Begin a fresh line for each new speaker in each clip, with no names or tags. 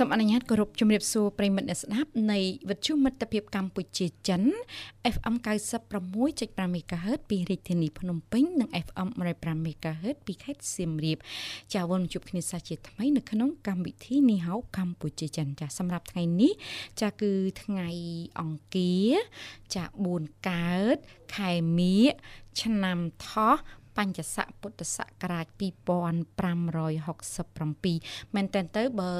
សសូមអនុញ្ញាតគោរពជំរាបសួរប្រិយមិត្តអ្នកស្ដាប់នៃវិទ្យុមិត្តភាពកម្ពុជាចិន FM 96.5 MHz ពីរាជធានីភ្នំពេញនិង FM 105 MHz ពីខេត្តសៀមរាបចាសវិលមកជួបគ្នាសាជាថ្មីនៅក្នុងកម្មវិធីនេះហៅកម្ពុជាចិនចាសសម្រាប់ថ្ងៃនេះចាសគឺថ្ងៃអង្គារចាស4កើតខែមិញឆ្នាំថោះ បញ្ញស័កពុទ្ធសករាជ2567មែនតើទៅបើ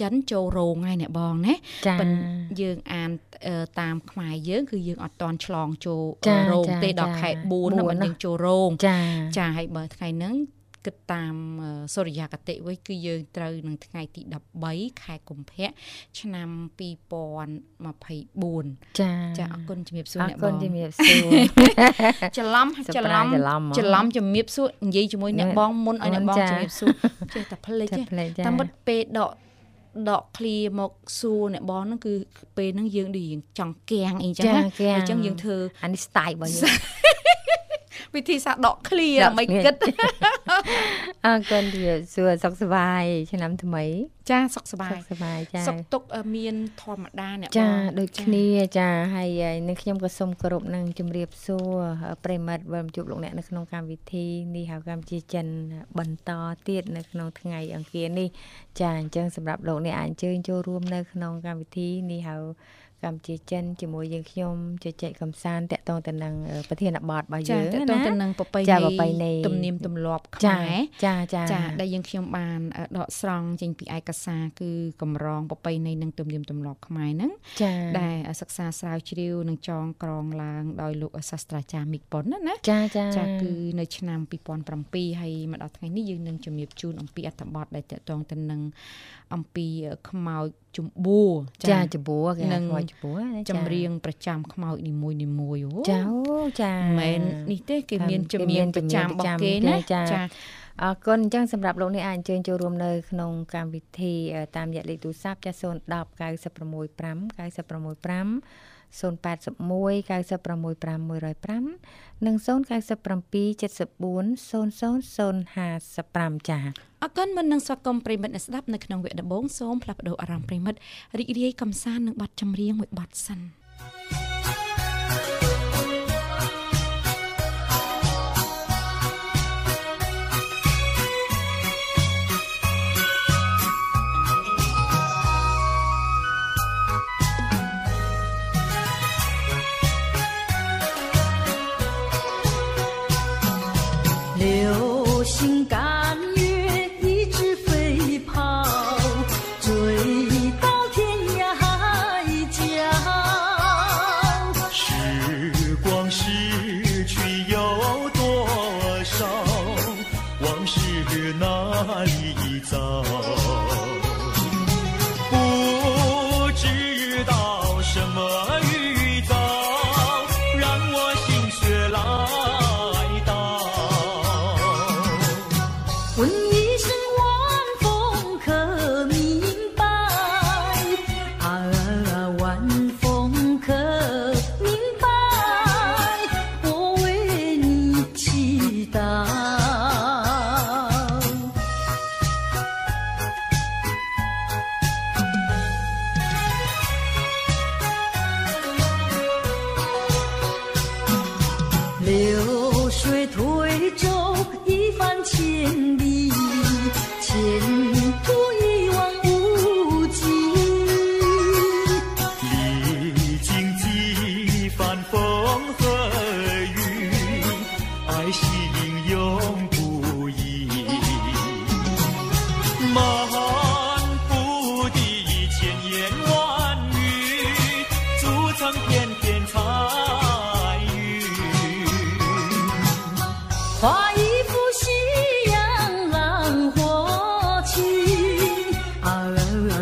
ចិនចូលរោងហើយអ្នកបងណា
ចា៎
ប៉ិនយើងអានអឺតាមខ្មែរយើងគឺយើងអត់តន់ឆ្លងចូល
ចា៎
រោង
ចា៎
ទេដល់
ចា៎
ខែ4
បួន
ហ្នឹងបើ
ណា
យើងចូលរោង
ចា
ចាហើយបើថ្ងៃហ្នឹង គិតតាមអឺសុរិយាគតិវិញគឺយើងត្រូវនឹងថ្ងៃទី13ខែកុម្ភៈឆ្នាំ2024
ចា
ចាអរគុណជំរាបសួរ
អរ
អ្នក
គុ
ប
ណ
ង
ជំរាបសួរ
ច្រឡំ
ស
ច្រ
ប្ឡរាយំច្រឡំហ្មង
ច្រឡំជំរាបសួរនិយាយជាមួយអ្នក
ណែ
បងមុនឲ្យអ្នកបង
ចា
ជំរាបសួរចេះតែភ្លេច
ចា
ទេ
ផ្លេចចា
តាមមុតពេលដកដកឃ្លាមកសួរអ្នកបងហ្នឹងគឺពេលហ្នឹងយើងដូចយើងចង់កៀងអីចឹង
ចា
ណា
កៀង
អញ្ចឹងយើងធ្វើ
អានេះ style របស់យើង
វិធីសាស្ត្រដកឃ្លា
ដក
ដើម្បី
ឃ្លា
គិត
អរគុណជំរាបសួរសុខសប្បាយឆ្នាំថ្មី
ចាសុខសប្បាយ
សុខសប្បាយចា
សុខទុក្ខអឺមានធម្មតាអ្នកបង
ចាដូច
ចា
គ្នាចាហើយនឹងខ្ញុំក៏សូមគោរពនឹងជំរាបសួរប្រិមិត្តវិលមកជួបលោកអ្នកនៅក្នុងកម្មវិធីនេះហៅកម្ពុជាចិនបន្តទៀតនៅក្នុងថ្ងៃអង្គារនេះចាអញ្ចឹងសម្រាប់លោកអ្នកអាចអញ្ជើញចូលរួមនៅក្នុងកម្មវិធីនេះហៅ កម្ពុជាចិនជាមួយយើងខ្ញុំជជែកកំសាន្តតាក់ទងទៅនឹងប្រធានបទរបស់
ចា
យើង
តើតើ
ណា
ទៅនឹងប្រពៃ
ចា
ណី
ប្រពៃណី
ទំនៀមទម្លាប់ខ
ចាែ
រ
ចាចា
ចាដែលយើងខ្ញុំបានអឺដកស្រង់ចេញពីឯកសារគឺកម្រងប្រពៃណីនិងទំនៀមទម្លាប់ខ្មែរហ្នឹង
ចា
ដែលសិក្សាស្រាវជ្រាវនិងចងក្រងឡើងដោយលោកសាស្ត្រាចារ្យមីកប៉ុនណាណា
ចាចា
ចាគឺនៅឆ្នាំ2007ហើយមកដល់ថ្ងៃនេះយើងនឹងជំរាបជូនអំពីអត្ថបទដែលតកតងទៅនឹងអំពីខ្មោចជំបួ
ចាចំពោះគេ
នឹង
ហៅចំពោះណា
ចម្រៀងប្រចាំខ្មោចនីមួយនីមួយៗអូ
ចាអូចា
មិនមែននេះទេគេមាន
គេ
ចម្រៀ
មា
ង
ន
ប្រចាំរបស់គេ
ចម្រៀ
ណា
ងចាអរគុណអញ្ចឹងសម្រាប់លោកនេះអាចអញ្ជើញចូលរួមនៅក្នុងកម្មវិធីអឺតាមរយៈលេខទូរស័ព្ទចាស់010 965 965 081 965 105និង097 74 00055ចា៎
អរគុណមិននឹងស្វាគមន៍ប្រិមិត្តអ្នកស្ដាប់នៅក្នុងវគ្គដំបូងសូមផ្លាស់ប្ដូរអារម្មណ៍ប្រិមិត្តរីករាយកំសាន្តនឹងបទចម្រៀងមួយបទសិន
流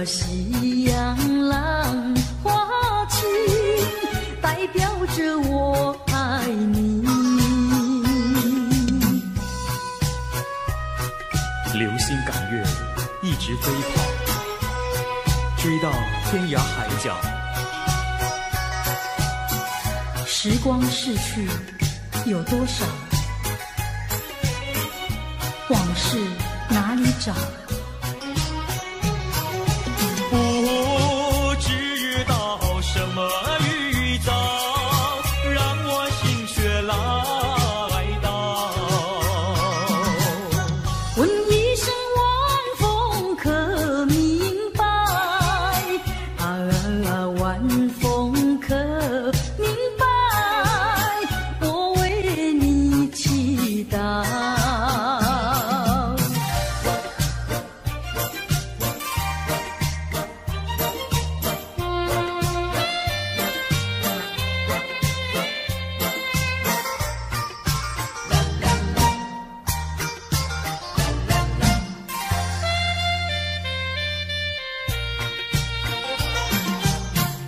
夕阳浪花情代表着我
爱你。流星赶月一
直飞跑追到天涯海角。
时光逝去有多少？往事哪里找？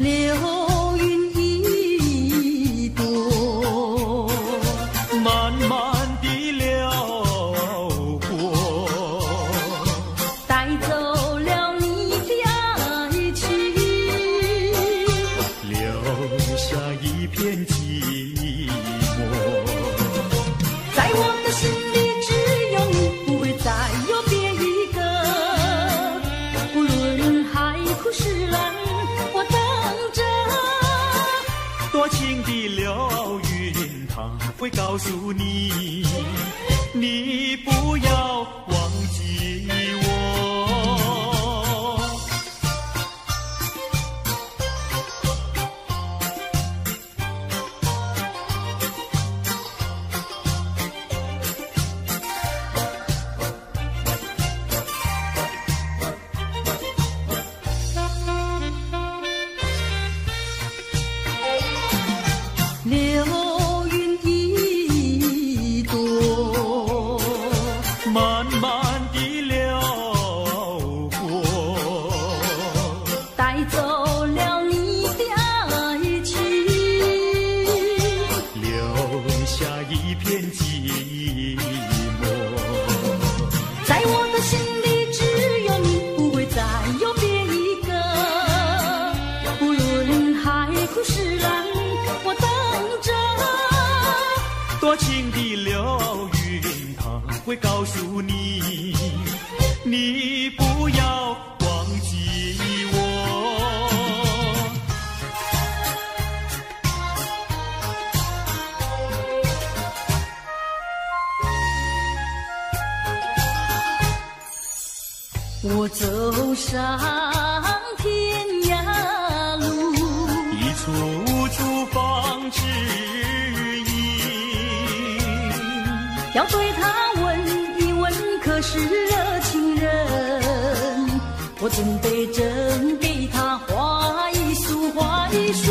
流
告诉，你。
带走了你的爱情。
留下一片寂寞。
在我的心里只有你，不会再有别一个。无论海枯石烂，我等着。
多情的流云，它会告诉你，
上天涯路，
一处处放指引，
要对他问一问，可是热情人？我准备真给他画一束，
花一
束。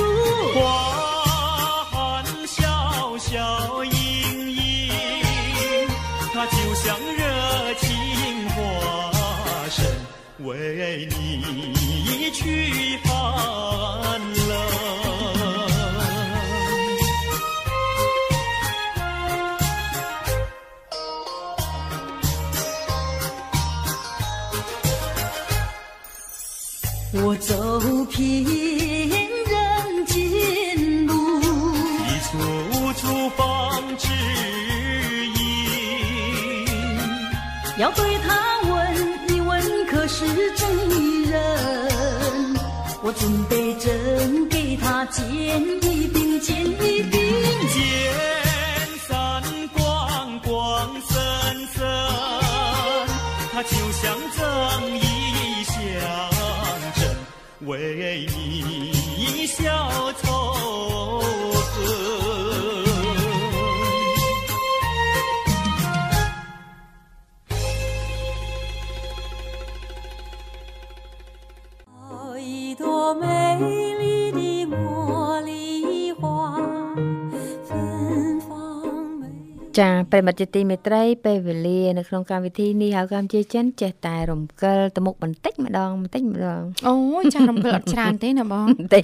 ប្រិមត្តជាទីមេត្រីពេលវេលានៅក្នុងកម្មវិធីនេះហៅកម្ពុជាចិនចេះតែរំកិលទៅមុខបន្តិចម្ដងបន្តិចម្ដង
អូយចាស់រំកិលអត់ច្រើនទេណាបង
បន្តិច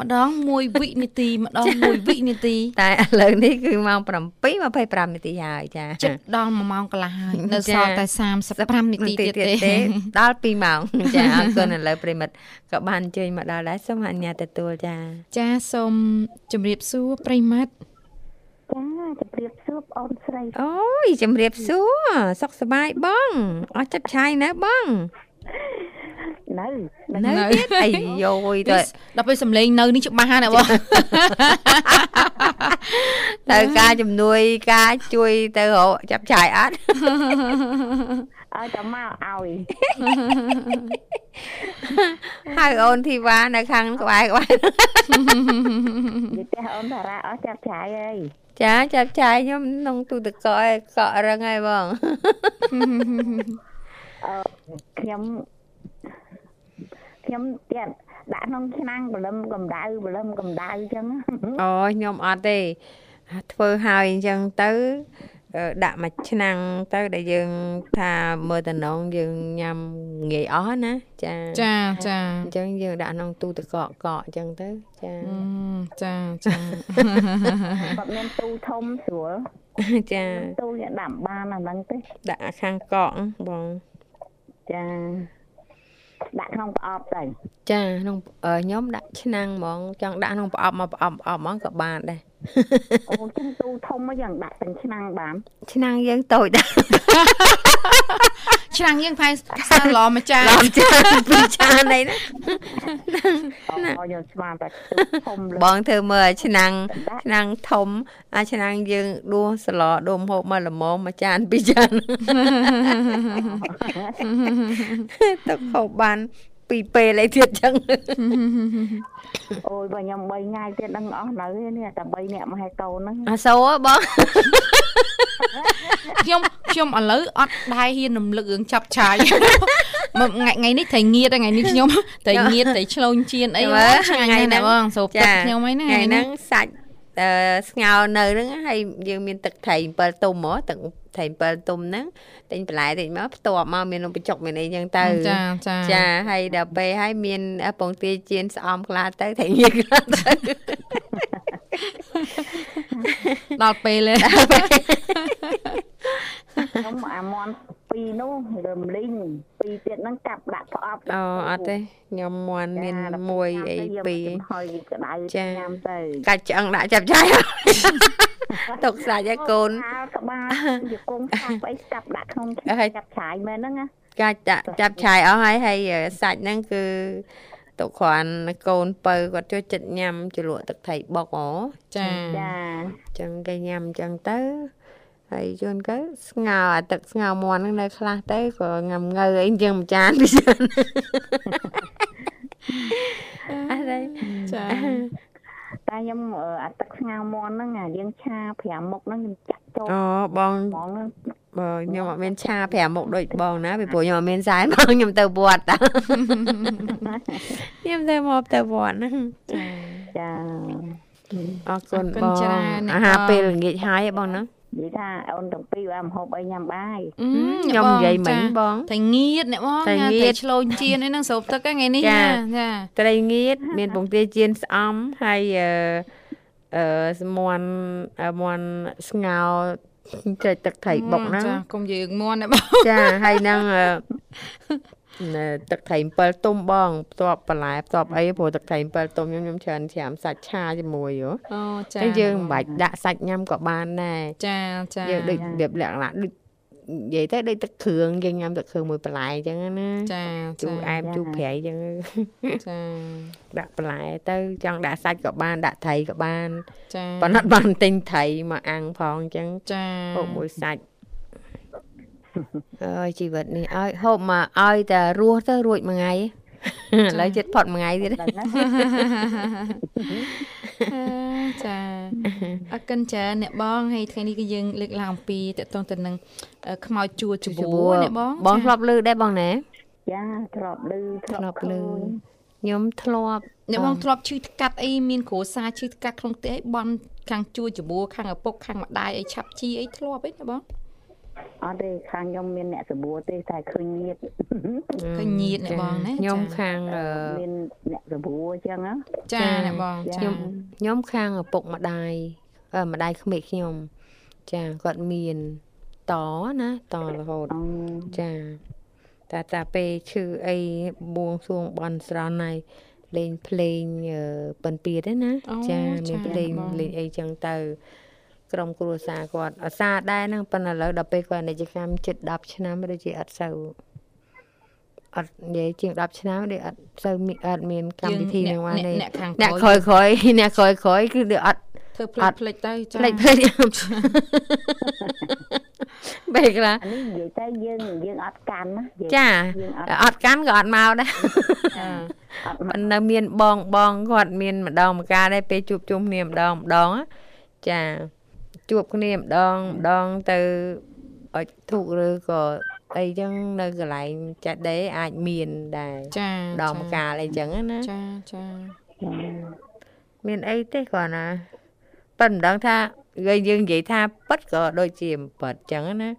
ម្ដង1វិនាទីម្ដង1វិនាទី
តែឥឡូវនេះគឺម៉ោង7:25នាទីហើយចា
ចិត្តដល់1ម៉ោងកន្លះហើយនៅ
ចា
សល់តែ35នាទីទៀតទេ
ដល់2ម៉ោងចាអរគុណឥឡូវប្រិមិត្តក៏បានអញ្ជើញមកដល់ដែរសូមអនុញ្ញាតទទួលចា
ចាសូមជម្រាបសួរប្រិមត្ត
ចាជម្រាបសួរបងអូនស្រី
អូយជំរាបសួរសុខសប្បាយបងអស់ចិត្តឆាយណាបង
នៅ
នៅទៀតអាយយទៅ
ដល់ពេលសំឡេងនៅនេះច្បាស់ហើយណាបង
ទៅការជំនួយការជួយទៅរកចាប់ឆាយអត់
ឲ្យតែមកឲ្យ
ហៅអូនធីវ៉ានៅខាងក្បែរក្បែរ
និយាយតែអូនតារាអស់ចាប់ឆាយអើយ
ចាចាប់ឆាយខ្ញុំក្នុងទូទឹកកកឯងកករឹងហើយបង
អឺខ្ញុំខ្ញុំទៀតដាក់ក្នុងឆ្នាំងបលឹមកម្ដៅបលឹមកម្ដៅអញ្ចឹង
អូខ្ញុំអត់ទេធ្វើហើយអញ្ចឹងទៅអឺ ដាក់មួយឆ្នាំងទៅដែលយើង ថាមើលតំណងយើងញ៉ាំងាយអស់ណាចា
ចាចា
អញ្ចឹងយើងដាក់ក្នុងទូទឹកកកកកអញ្ចឹងទៅចា
អឺចាចា
គាត់មានទូធំស្រួល
ចា
ទូយើងដាក់បានអាហ្នឹងទេ
ដាក់ខាងកកបង
ចាដាក់ក្នុងប្រអប់ទៅ
ចាក្នុងអឺខ្ញុំដាក់ឆ្នាំងហ្មងចង់ដាក់ក្នុងប្រអប់មកប្រអប់ប្រអប់ហ្មងក៏បានដែរ
អូចឹងទូធំមកយ៉ាងដាក់ទាំងឆ្នាំងបាន
ឆ្នាំងយើងតូចដែរ
ឆ្នាំងយើងផែសាឡម្ចាស់
ឡំចានពីរចានអីណា
អូខ្ញុំស្មានតែទូធំលើ
បងធ្វើមើលឲ្យឆ្នាំងឆ្នាំងធំអាឆ្នាំងយើងដួសស្លដុំហូបមកល្មមមួយចានពីរចានទឹកហូបបាន ពីរពេលអីទៀតចឹង
អូយបើខ្ញុំ3ថ្ងៃទៀតដឹងអស់នៅទេនេះតែ3នាក់មកឲ្យកូនហ្នឹង
អាសូហ៎បង
ខ្ញុំខ្ញុំឥឡូវអត់ដែរហ៊ានរំលឹករឿងចាប់ឆាយមកថ្ងៃថ្ងៃនេះត្រីងៀតហើយថ្ងៃនេះខ្ញុំត្រីងៀតត្រីឆ្លូនជៀនអី
មើល
ឆ្ងាញ់ណាស់ណាបងសូបទឹកខ្ញុំអីហ្នឹង
ថ្ងៃហ្នឹងសាច់អឺ ស្ងោរនៅហ្នឹងហើយយើងមានទឹកត្រី7ទុំហ៎ទឹកត្រី7ទុំហ្នឹងទិញបន្លែទិញមកផ្ទាប់មកមាននំបញ្ចុកមានអីចឹងទៅ
ចាចា
ចាហើយដល់ពេលហើយមានពងទាចៀនស្អំខ្លះទៅត្រីងៀតខ្លះទៅ
ដល់ពេលហើយ
ខ្ញុំអាមន់ ពីរនោះរំលីងពីរទៀតហ្នឹងកាប់ដាក់ប្រអប់
អូអត់ទេខ្ញុំមន់មាន
ចាដល់
មួយ
ញ៉ាំ
អី
ទៅយក
ពីរ
ចំហុយក្តៅ
ចា
ញ៉ាំទៅ
កាច់ឆ្អឹងដាក់ចាប់ចាយទុកសាច់ឲ្យកូន
ខាលក្បាលជាគង់ខាប់អីចាប់ដាក់ក្នុង
ហើយ
ចាប់ឆាយមែនហ្នឹងណា
កាច់ដាក់ចាប់ឆាយអស់ហើយហើយសាច់ហ្នឹងគឺទុកគ្រាន់កូនពៅគាត់ចូលចិត្តញ៉ាំជ្រលក់ទឹកត្រីបុកហ៎
ចា
ចា
អញ្ចឹងគេញ៉ាំអញ្ចឹងទៅ ហើយជួនទៅស្ងោរអាទឹកស្ងោរមាន់ហ្នឹងនៅខ្លះទៅក៏ញ៉ាំងើអីអញ្ចឹងមួយចានពីរចានអរេ
ចា
តែខ្ញុំអឺអាទឹកស្ងោរមាន់ហ្នឹងអាយើងឆា5មុខហ្នឹងខ្ញុំចាក់ចូល
អូបង
ហ្មងហ្នឹង
បើខ្ញុំអត់មានឆា5មុខដូចបងណាពីព្រោះខ្ញុំអត់មានសែនបងខ្ញុំទៅវត្តតាខ្ញុំទៅមកទៅវត្តហ្នឹង
ចា
អរគុណ
អរគុណ
បង
ច្រើនអ្នក
អាហារ
បង
ពេលល្ងាចហើយហ៎បងណា
និយាយថាអូនទាំងពីរបានម្ហូបអីញ៉ាំបាយ
អឺ
ខ្ញុំនិយាយមិញបង
ត្រីងៀតអ្នកបង
ត្រី
ញ៉ាំ
ងៀត
ត្រីឆ្លូនជៀនអីហ្នឹងសូបទឹកហ្នឹងថ្ងៃនេះ
ចា
ណាចា
ត្រីងៀតមានពងទាចៀនស្អំហើយអឺអឺស្មន់អឺមាន់ស្ងោរចែកទឹកត្រីបុកហ្នឹង
ចាកុំយើងមន់ណាបង
ចាហើយនឹងអឺនៅ ទឹកត្រី7ទុំបងផ្ទាប់បន្លែផ្ទាប់អីព្រោះទឹកត្រី7ទុំខ្ញុំខ្ញុំច្រើនច្រាមសាច់ឆាជាមួយហ៎
អូចា
តែយើងមិនបាច់ដាក់សាច់ញ៉ាំក៏បានដែរ
ចាចា
យើងដូចរបៀបលក្ខណៈដូចនិយាយទៅដូចទឹកគ្រឿងយើងញ៉ាំទឹកគ្រឿងមួយបន្លែអញ្ចឹងណា
ចា
ជូរអែមជូរប្រៃអញ្ចឹង
ចា
ដាក់បន្លែទៅចង់ដាក់សាច់ក៏បានដាក់ត្រីក៏បាន
ចា
ប៉ុន្តែបានទិញត្រីមកអាំងផងអញ្ចឹង
ចា
ហូបមួយសាច់ អើយជីវិតនេះឲ្យហូបមកឲ្យតែរស់ទៅរួចមួយថ្ងៃឥឡូវចិត្តផុតមួយថ្ងៃទៀត
ដឹងណា
ចាអរគុណចាអ្នកបងហើយថ្ងៃនេះគឺយើងលើកឡើងអំពីតកតងទៅនឹងអឺខ្មោចជួច្បួរអ្នកបង
បង
ចា
ធ្លាប់លឺដែរបងណា
ចាធ្លាប់លឺធ្ធ្លាលា
ប់
ប់
លឺ
ឃើញ
ខ្ញុំធ្លាប់
អ្នកបងធ្លាប់ឈឺថ្កាត់អីមានគ្រួសារឈឺថ្កាត់ក្នុងផ្ទះអីបន់ខាងជួយច្បួរខាងឪពុកខាងម្ដាយអីឆាប់ជីអីធ្លាប់អីណាបង
អត់ទេខាងខ្ញុំមានអ្នកសបួរទេតែឃើញញាត
ឃើញញាតណាបងណា
ខ្ញុំ
ចា
ខាងអឺ
មានអ្នកសបួរអញ្ចឹងណា
ចាណាបង
ចា
ចា
ខ្ញុំខាងឪពុកម្ដាយអឺម្ដាយក្មេកខ្ញុំចាគាត់មានតណាតរហូត
អូ
ចាតែតែពេលឈឺអីបួងសួងបន់ស្រន់ហើយលេងភ្លេងអឺពិនពៀតទេណា
អូ
ចា
ចា
មានភ្លេង
បង
លេងអីចឹងទៅ ក្រុមគ្រួសារគាត់អាសាដែរហ្នឹងប៉ុន្តែឥឡូវដល់ពេលគាត់និច្ចកម្មជិត10ឆ្នាំដូចជាអត់សូវអត់និយាយជាង10ឆ្នាំដូចអត់សូវមានអត់មានកម្មវិធីហ្នឹងមកទេ
អ្នកខាង
អ្នកក្រោយក្រោយអ្នកក្រោយក្រោយគឺដូចអត់
ធ្វើផ្លេចផ្លេចទៅចា
ផ្លេចផ្លេចបែកឡា
អានេះនិយាយទៅយើងយើងអត់កាន់ណានិយាយ
ចា
យើងអត់
អត់កាន់ក៏អត់មកដែរ
ចា
អត់
ប៉ុន្តែមានបងបងគាត់មានម្ដងម្កាលដែរពេលជួបជុំគ្នាម្ដងម្ដងណាចា ជួបគ្នាម្ដងម្ដងទៅអុចធុកឬក៏អីចឹងនៅកន្លែងចាត់ដេរអាចមានដែរ
ចា
ម្ដងម្កាលអីចឹងណា
ចាចា
មានអីទេគាត់ណាប៉ិនម្ដងថាយើងយើងនិយាយថាប៉ិតក៏ដូចជាមិនប៉ិតចឹងណា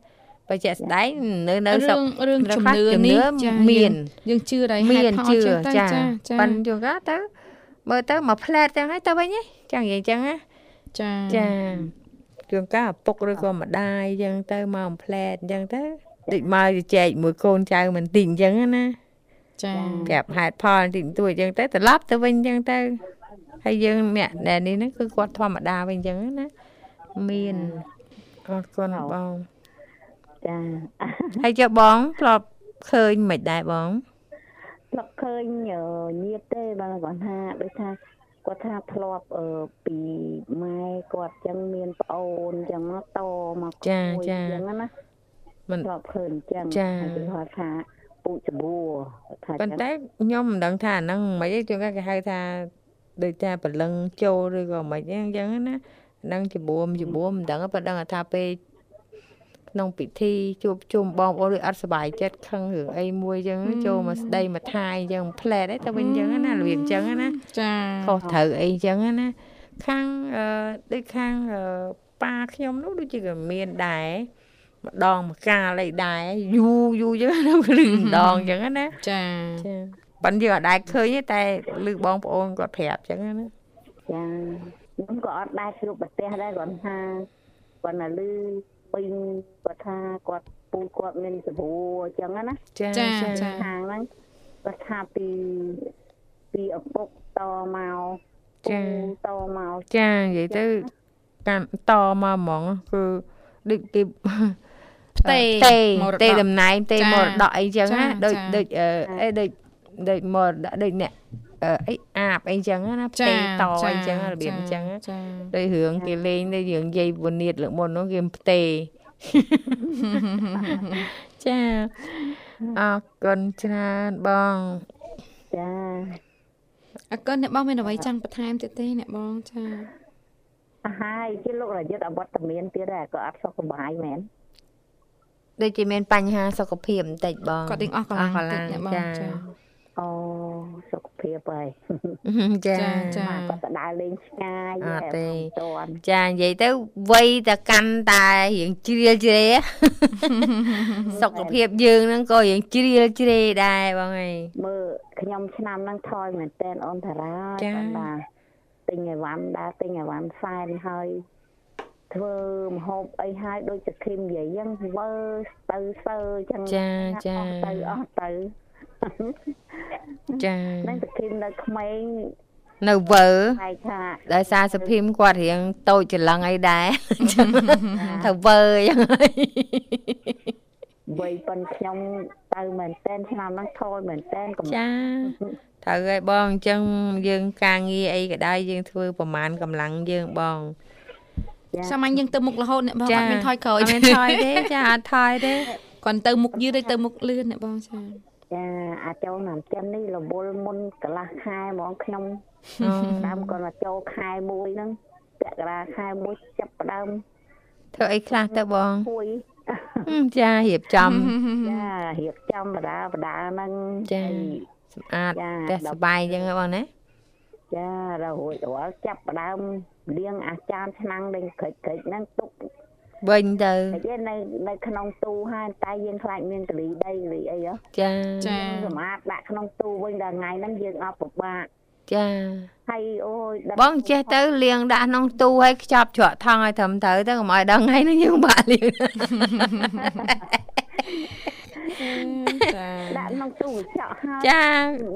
បើជាក់ស្ដែងនៅនៅស្រុក
រឿងរឿងជំនឿ
ជំ
នេះ
នឿ
ចា
មាន
យើងយើងជឿដែរហេ
មា
តុ
ន
ផល
ជឿ
ចឹងទៅ
ចា
ចាចា
ប៉ិនជួនកាលទៅមើលទៅមកផ្លែតចឹងហើយទៅវិញហ៎ចឹងនិយាយចឹងណា
ចា
ចា ជួនកាលឪពុកឬក៏ម្ដាយចឹងទៅមកបំផ្លែតចឹងទៅដូចមកជជែកមួយកូនចៅមិនតិចចឹងណា
ចា
ប្រាប់ហេតុផលតិចតួចចឹងទៅត្រឡប់ទៅវិញចឹងទៅហើយយើងអ្នកដែលនេះហ្នឹងគឺគាត់ធម្មតាវិញចឹងណាមានអរគុណបង
ចា
ហើយចុះបងធ្លាប់ឃើញមិនដែរបង
ធ្លាប់ឃើញអឺញាតទេបើគាត់ថាដូចថា គាត់ថាធ្លាប់អឺពីម៉ែគាត់ចឹងមានប្អូនចឹងមកតមក
ចា
មួយ
ចា
ចឹងណា
មិន
ធ្លាប់ឃើញចឹង
ចា
ហើយគេគាត់ថាពូចបួរថា
ប៉ុ
ចឹ
ន្ងតែខ្ញុំមិនដឹងថាអាហ្នឹងមិនអីជួនកាលគេហៅថាដូចថាប្រលឹងចូលឬក៏មិនអីអញ្ចឹងណាហ្នឹងច្បួមច្បួមមិនដឹងទេប៉ុន្តែដឹងថាពេល ក្នុងពិធីជួបជុំបងប្អូនឬអត់សប្បាយចិត្តខឹងរឿងអីមួយអញ្ចឹងចូលមកស្ដីមកថាយអញ្ចឹងផ្លែតឯទៅវិញអញ្ចឹងណារបៀបអញ្ចឹងណា
ចា
ខុសត្រូវអីអញ្ចឹងណាខាងអឺដូចខាងអឺប៉ាខ្ញុំនោះដូចជាក៏មានដែរម្ដងម្កាលអីដែរយូរយូរអញ្ចឹងណាឬម្ដងអញ្ចឹងណា
ចា
ចាប៉ិនយើងអត់ដែរឃើញទេតែឮបងប្អូនគាត់ប្រាប់អញ្ចឹងណា
ចាខ្ញុំក៏អត់ដែរជួបប្រទេសដែរគាត់ថាគាត់ណាលឺ ពេញគាត់ថាគាត់ពូគាត់មានសបួរអញ្ចឹងណា
ចា
ចា
ចា
ចា
ខាងហ្នឹងគាត់ថាពីពីឪពុកតមកពូតមក
ចានិយាយទៅកាន់តមកហ្មងគឺដូចគេ
ផ្ទេ
ទេ
មរតក
ទេតំណែងទេ
ចា
មរតកអីចឹងណា
ចា
ដូច
ចា
ដូចអឺអីដូចដូចមរតកដូចអ្នក អឺអីអាបអីចឹងណាផ្ទេតអីចឹងណារបៀបអញ្ចឹងណា
ចា
ដូចរឿងគេលេងដូចរឿងយាយពនាតលើកមុននោះគេផ្ទេចាអរគុណច្រើនបង
ចា
អរគុណអ្នកបងមានអ្វីចង់បន្ថែមទៀតទេអ្នកបងចា
អស់ហើយជាលោករយុទ្ធអវត្តមានទៀតដែរក៏អត់សុខសប្បាយមែន
ដូចជាមានបញ្ហាសុខភាពបន្តិចបង
គាត់ទាំងអស់កម្លាំងតិចអ្នកបងចា
អូសុខភាពហើយ
ចា
ចាចា
គាត់ទៅដើរលេងឆ្ងាយ
អត់ទេ
តន់
ចានិយាយទៅវ័យតែកាន់តែរៀងជ្រៀលជ្រេសុខភាពយើងហ្នឹងក៏រៀងជ្រៀលជ្រេដែរបងអើយ
មើលខ្ញុំឆ្នាំហ្នឹងថយមែនតែនអូនតារា
ចា
គាត់ថាទិញអីវ៉ាន់ដែរទិញអីវ៉ាន់សែនហើយធ្វើម្ហូបអីហើយដូចតែឃឹមនិយាយអញ្ចឹងវើទៅសើអញ្ចឹង
ចាចា
អស់ទៅអស់ទៅ
ចា
ហ្នឹងតែឃឹមនៅក្មេង
នៅវើ
ហើយថា
ដោយសារសុភីមគាត់រៀងតូចច្រឡឹងអីដែរចឹងទៅវើអញ្ចឹងហើយ
វ័យប៉ុនខ្ញុំទៅមែនតែនឆ្នាំហ្នឹងថយមែនតែនកំ
ចាត្រូវហើយបងអញ្ចឹងយើងការងារអីក៏ដោយយើងធ្វើប្រមាណកម្លាំងយើងបង
សាមញ្ញយើងទៅមុខរហូតអ្នកបងអត់មានថយក្រោយ
អត់មានថយទេចាអត់ថយទេ
គាត់ទៅមុខយឺតទៅមុខលឿនអ្នកបងចា
ចាអាចចូលឆ្នាំចិននេះរវល់មុនកន្លះខែហ្មងខ្ញុំ
អូ
ដើមគាត់មកចូលខែមួយហ្នឹងពាក់កណ្ដាលខែមួយចាប់ផ្ដើម
ធ្វើអីខ្លះទៅបង
ពួយ
ហឹមចារៀបចំ
ចារៀបចំបដាបដាហ្នឹង
ចា
ហើយ
សម្អាត
ចា
ផ្ទះសបាយអញ្ចឹងហ៎បងណា
ចចារហូតរាល់ចាប់ផ្ដើមលាងអាចារ្យឆ្នាំងដេញក្រិចក្រិចហ្នឹងទុក
វិញទៅ
តែគេនៅនៅក្នុងទូហើយតែយើងខ្លាចមានកលីដីកលីអីហ៎
ចា
ចា
សម្រាប់ដាក់ក្នុងទូវិញដល់ថ្ងៃហ្នឹងយើងអត់ពិបាក
ចា
ហើយអូយដឹក
បងចេះទៅលាងដាក់ក្នុងទូឲ្យខ្ចប់ច្រកថងឲ្យត្រឹមត្រូវទៅកុំឲ្យដល់ថ្ងៃនេះយើងបាក់លាង
ចា
ដាក់ក្នុងទូកញ្ចក់ហើយ
ចា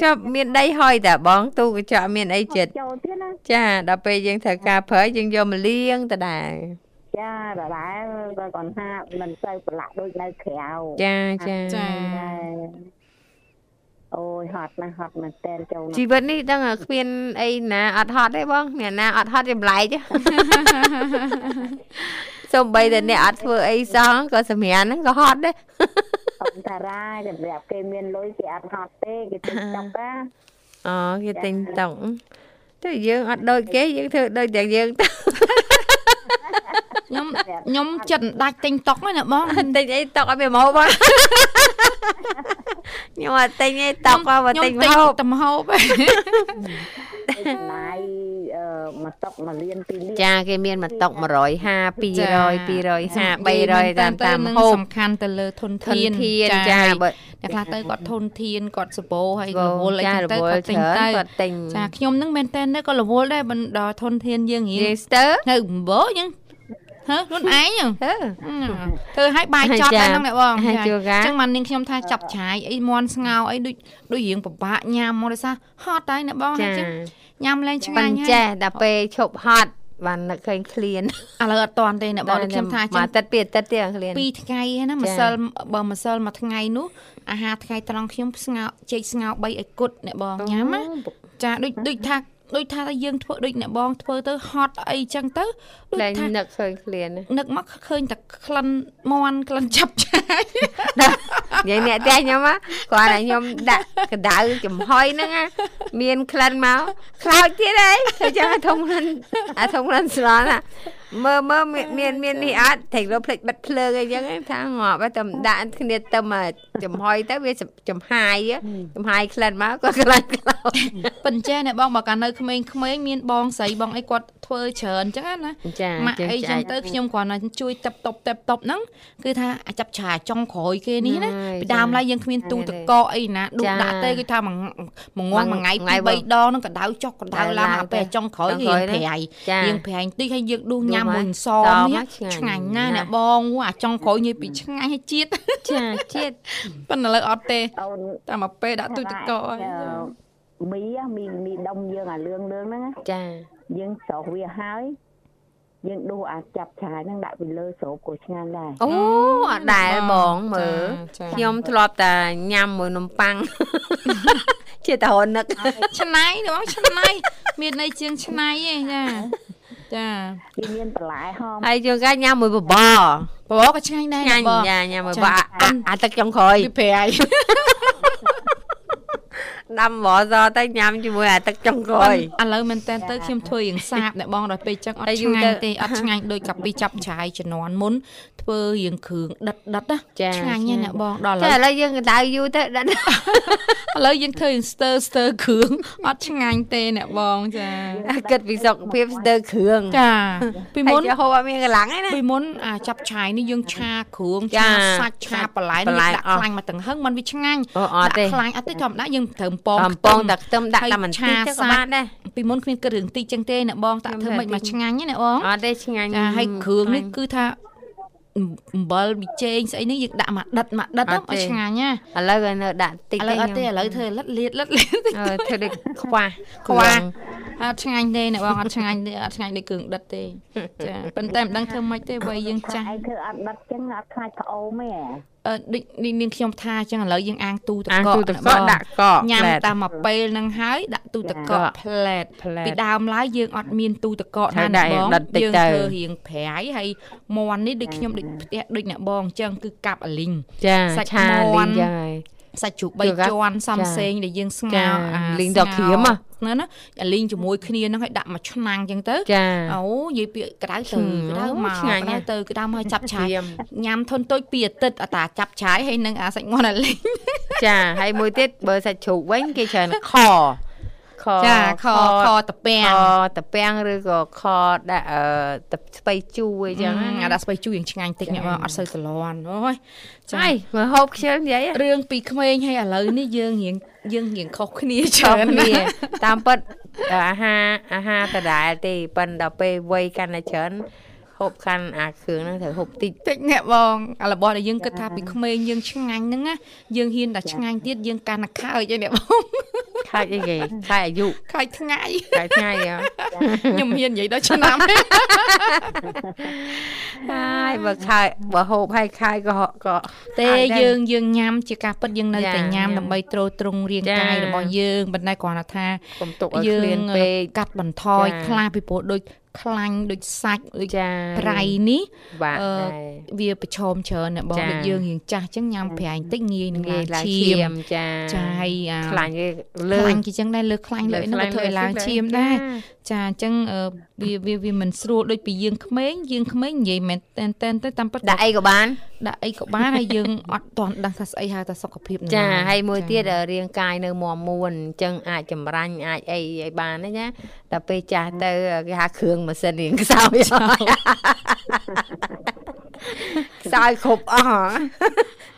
ចប់មានដីហុយតាបងទូកញ្ចក់មានអីចិត្ត
ចូលទៀតណា
ចាដល់ពេលយើងត្រូវការប្រើយើងយកមកលាងតដែរ
ចាដដែលបើគាត់ថាមិនសូវប្រឡាក់ដូចនៅក្រៅ
ចាចា
ចា
តែអូយហត់ណាស់ហត់មែនតើចូលណាស់
ជីវិតនេះដឹងតែគ្មានអីណាអត់ហត់ទេបងអ្នកណាអត់ហត់ចម្លែកទេសូម្បីតែអ្នកអត់ធ្វើអីសោះក៏សម្រានហ្នឹងក៏ហត់ដែរ
អមតារាសម្រាប់គេមានលុយគេអត់ហត់ទេគេទិញចង់តា
អូគេទិញតុងតែយើងអត់ដូចគេយើងធ្វើដូចតែយើងទៅ
ខ្ញុំខ្ញុំចិត្តដាច់ទិញតុកហ្នឹងណាបង
ទិញអីតុកឲ្យវាមកបងខ្ញុំអត់ទិញអីតុកមកទិញមកហូប
តែមកហូប
ចំណាយអឺមកតុកមកលៀនពីលៀន
ចាគេមានមកតុក150 200 250 300តាមតាម
នឹង
ហូប
សំខាន់ទៅលើធន
ធន
ធាន
ធានចា
ហើយ
បើ
អ្នកខ្លះទៅគាត់ធនធានគាត់សបោហើយរ
រ
វល់អី
ចា
ចឹង
រ
ទៅ
វល់
គាត់ទិញ
ច្រើន
ទៅ
គាត់ទិញ
ចាខ្ញុំនឹងមែនតើក៏រវល់ដែរបណ្ដោធនធានយើងរៀ
និយា
ង
យស្ទើ
នៅអំបោចឹង ហ៎ខ្លួនឯងហ្នឹង
ហឺ
ធ្វើឲ្យបាយចត់
ចា
ដែរហ្នឹងអ្នកបង
ហើយ
ចា
ជួកា
ចឹងបាននាងខ្ញុំថាចាប់ឆាយអីមន់ស្ងោរអីដូចដូចរៀងពិបាកញ៉ាំមកដោយសារហត់ហើយអ្នកបង
ចា
ចឹងញ៉ាំលែងឆ្ប៉ិងា
ន
ញ់ហើយ
ចេះដល់ពេលឈប់ហត់បាននឹកឃើញឃ្លាន
ឥឡូវអត់តាន់ទេអ្នកបងដូចខ្ញុំថា
មក
ចឹង
អាទិត្យពីរអាទិត្យទៀតឃ្លាន
ពីរថ្ងៃហ្នឹងណា
ចា
ម្សិលបើម្សិលមួយថ្ងៃនោះអាហារថ្ងៃត្រង់ខ្ញុំស្ងោរចេកស្ងោរ3ឲ្យគត់អ្នកបងញ៉ាំណាចាដូចដូចថា ដូចថាយើងធ្វើដូចអ្នកបងធ្វើទៅហត់អីចឹងទៅដូច
លែង
ថា
នឹកឃើញឃ្លានណា
នឹកមកឃើញតែក្លិនមន់ក្លិនចាប់ឆាយ
និយាយអ្នកផ្ទះខ្ញុំហ៎គាត់ឲ្យខ្ញុំដាក់កណ្ដៅចំហុយហ្នឹងណាមានក្លិនមកខ្លោចទៀតហីធ្វើចឹងអាធំក្លិនអាធំក្លិនស្រន់ណាមើលមើលមានមានមាននេះអត់តែរកភ្លេចបិទភ្លើងអីចឹងឯងថាងាប់ហើយតែដាក់គ្នាទៅមកចំហុយទៅវាចំហាយហ៎ចំហាយក្លិនមកក៏ក្លិនខ្លោច
ប៉ុន្តែអ្នកបងបើកាលនៅក្មេងៗមានបងស្រីបងអីគាត់ធ្វើច្រើនចឹងណា
ចា
ម៉ាក់អីចឹងទៅខ្ញុំគ្រាន់តែជួយតាប់តប់តាប់តប់ហ្នឹងគឺថាអាចចាប់ឆាចុងក្រោយគេនេះណាពីដើមឡើយយើងគ្មានទូទឹកកកអីណាដួសដាក់ទេគឺថាមួយមួយងាន់មួយថ្ងៃពីរបីដងហ្នឹងកដៅចុះកដៅឡើងដល់ពេលចុងក្រោយរៀងប្រៃ
ចា
រៀងប្រៃបន្តិចហើយយើងដួសញ៉ាំមួយស
សម
នេះ
ឆ្ងាញ់
ឆ្ងាញ់ណាស់
ណាស់
អ្នកបងអាចុងក្រោយញ៉ៃពីឆ្ងាញ់ឲ្យជាតិ
ចាជាតិ
ប៉ុន្តែឥឡូវអត់ទេ
អូន
តែមកពេលដាក់ទូទឹកកកហើយ
អឺមីហ៎មីមីដុំយើងអាលឿងលឿងហ្នឹងណា
ចា
យើងស្រោះវាហើយ យើងដួសអាចាប់ឆាយហ្នឹងដាក់ពីលើស្រូបក៏ឆ្ងាញ់ដែរ
អូអត់ដែលបងមើល
ចាចា
ខ្ញុំធ្លាប់តែញ៉ាំមួយនំប៉័ងជាតរនឹក
ឆ្នៃបងឆ្នៃមានន័យជាងឆ្នៃឯងចាចា
វាមានបន្លែហម
ហើយជួនកាលញ៉ាំមួយបបរ
បបក៏ឆ្ងាញ់ដែរ
ញ៉ាំ
បង
ញ៉ាំញ៉ាំមួយ
ចា
បបរអាអាអាទឹកចុងក្រោយ
ពីប្រៃ
ដាំបបរសទៅញ៉ាំជាមួយអាទឹកចុងក្រោយ
ឥឡូវមែនតើទៅខ្ញុំធ្វើរៀងសាបអ្នកបងដល់ពេលចឹងអ
តែ
ត់
យូ
ឆ្រងាញ់
ទៅ
ទេអត់ឆ្ងាញ់ដូចកាពីចាប់ឆាយជំនាន់មុនធ្វើរៀងគ្រឿងដិតដិតណា
ចា
ឆ្ងាញ់ណាស់អ្នកបងដល់ឥ
តែ
ឡូវ
ឥឡូវយើងកដៅយូរទៅដាក់
ឥឡូវយើងធ្វើរៀងស្ទើស្ទើគ្រឿងអត់ឆ្ងាញ់ទេអ្នកបងចា
គិតពីសុខភាពស្ទើរគ្រឿង
ចាពី
មុ
មុ
ន
ន
ហូបអត់មានកម្លាំងទេណា
ពីមុនអាចាប់ឆាយនេះយើងឆាគ្រឿង
ចា
ឆាសាច់ឆាបន្លែ
បន្លែ
នេះដាក់
អស់
ខ្លាញ់មកទាំងហឹងมันវាឆ្ងាញ់
អូអត់ទេ
ដាក់ខ្លាញ់អត់ទេធម្មតាយើងត្រូវពង
កំពងតែខ្ទឹមដាក់តែបន្តិចទៅក៏បានដែរ
ពីមុនគ្មានគិតរឿងតិចចឹងទេអ្នកបងតាក់ធ្វើមិនមកឆ្ងាញ់ណាអ្នកបង
អត់ទេឆ្ងាញ់
ចាហើយគ្រឿងនេះគឺថាអំបិលប៊ីចេងស្អីនេះយើងដាក់មកដិតមកដិត
អត់
ទៅ
ទេ
ឲ្យឆ្ងាញ់ណា
ឥឡូវក៏នៅដាក់តិច
ឥឡូវអត់ទេឥឡូវធ្វើលិតលៀតលិតលៀត
អឺធ្វើដូចខ្វះ
ខ្វះអត់ឆ្ងាញ់ទេអ្នកបងអត់ឆ្ងាញ់ទេអត់ឆ្ងាញ់ដូចគ្រឿងដិតទេចាប៉ុន្តែមិនដឹងធ្វើម៉េចទេវ័យយើងចាស់
ឯងធ្វើអត់ដិតចឹងអត់ខ្លាចផ្អូមទេ
អឺ ដូចនេះនាងខ្ញុំថាអញ្ចឹងឥឡូវយើងអាងទូទឹក
អា
ក
ទូ
ក
ទឹក
អ្នក
ក
បង
កដាក់កក
ញ៉ាំ
ផ្លែត
តាមមកពេលហ្នឹងហើយដាក់ទូទឹកកកផ្លែត
ផ្លែត
ពីដើមឡើយយើងអត់មានទូទឹកកក
ហើយ
ណា
ដាក់
អ្នកបង
ដុតតិច
យើង
ទៅ
ធ្វើរៀងប្រៃហើយមន់នេះដូចខ្ញុំដូចផ្ទះដូចអ្នកបងអញ្ចឹងគឺកាប់អាលីង
ចា
សាច់
ឆា
មាន់
លីងចឹងហើយ
សាច់ជ្រូក
ជួនកាល
3ជាន់សំ
ចា
សេងដែលយើងស្ងោ
ចា
រអា
លីងដកក្រៀមហ៎
ហ្នឹងណាអាលីងជាមួយគ្នាហ្នឹងឲ្យដាក់មួយឆ្នាំងអញ្ចឹងទៅ
ចា
អូនិយាយពីក្តៅទៅ
ហឹម
ក្តៅមក
ឆ្ងាញ់
ក្តៅ
ណាស់
ទៅក្តៅមកឲ្យចាប់ឆាយ
ក្រៀម
ញ៉ាំធន់តូចពីអាទិត្យអាតាចាប់ឆាយហើយនឹងអាសាច់មាន់អាលីង
ចាហើយមួយទៀតបើសាច់ជ្រូកវិញគេច្រើនខ ខខ
ចាខខតពាំង
ខតពាំងឬក៏ខដាក់អឺទឹកស្ពៃជូរអីចឹងណា
អាដាក់ស្បៃជូរយ៉ាងឆ្ងាញ់តិចអ្នកបងអត់សូវតលន់អូយ
ចាមកហូបខ្ជិលនិយាយ
រឿងពីក្មេងហើយឥឡូវនេះយើងរៀងយើងរៀងខុសគ្នា
ច
ច្រើន
គ្នា
ណាស់
តាមពិតអាហារអាហារដដែលទេប៉ិនដល់ពេលវ័យកាន់តែច្រើនហូបកាន់អាគ្រឿងហ្នឹងត្រូវហូបតិច
តិចអ្នកបងអារបស់ដែលយើងគិតថាពីក្មេងយើងឆ្ងាញ់ហ្នឹងណាយើងហ៊ានតែឆ្ងាញ់ទៀតយើងកាន់តែខើចហើយអ្នកបង
ខាច់អីគេខាច់អាយុ
ខើចថ្ងៃ
ខាច់ថ្ងៃហ៎
ខ្ញុំហ៊ាននិយាយដល់ឆ្នាំ
ហើយបើខាច់បើហូបហើយខាយក៏ក៏
ទេ
ខាច់ដែរ
យើងយើងញ៉ាំជាការពិតយើងនៅ
ចា
តែញ៉ាំ
ញ៉ាំ
ដើម្បីទ្រទ្រង់រាង
ចា
កាយរបស់យើងប៉ុន្តែគ្រាន់តែថា
កុំទុកឲ្យ
យើ
ឃ្លា
ង
នពេក
កាត់បន្ថយ
ចា
ខ្លះពីព្រោះដូច ខ្លាញ់ដូចសាច់ដូច
ចា
ប្រៃនេះ
បាទ
អឺ
ដែរ
វាប្រឈមច្រើនអ្នកបង
ចា
ដូចយើងរៀងចាស់អញ្ចឹងញ៉ាំប្រៃតិចងាយនឹង
ងា
ឡើង
យឡើង
ឈា
ឈា
ម
មចា
ចាហើយអា
ខ្លាញ់គេ
លើ
លើ
ខ្លាញ់គេចឹងដែរលើខ្លាញ់លើអីហ្នឹងក៏ធ្វើឲ្យឡើងឈាមដែរចាអញ្ចឹងអឺវាវាវាមិនស្រួលដូចពីយើងក្មេងយើងក្មេងនិយាយមែនតែនតែនទៅតាមពិត
ដាក់អីក៏បាន
ដាក់អីក៏បានហើយយើងអត់ទាន់ដឹងថាស្អីហៅថាសុខភាពនឹង
ចា
ណា
ហើយមួយ
ចា
ទៀតរាងកាយនៅមាំមួនអញ្ចឹងអាចចម្រាញ់អាចអីឲ្យបានណាណាតែពេលចាស់ទៅគេហៅគ្រឿងម៉ាស៊ីនរៀងខ្សោយ ខ្សោយគ្រប់អស់ហ៎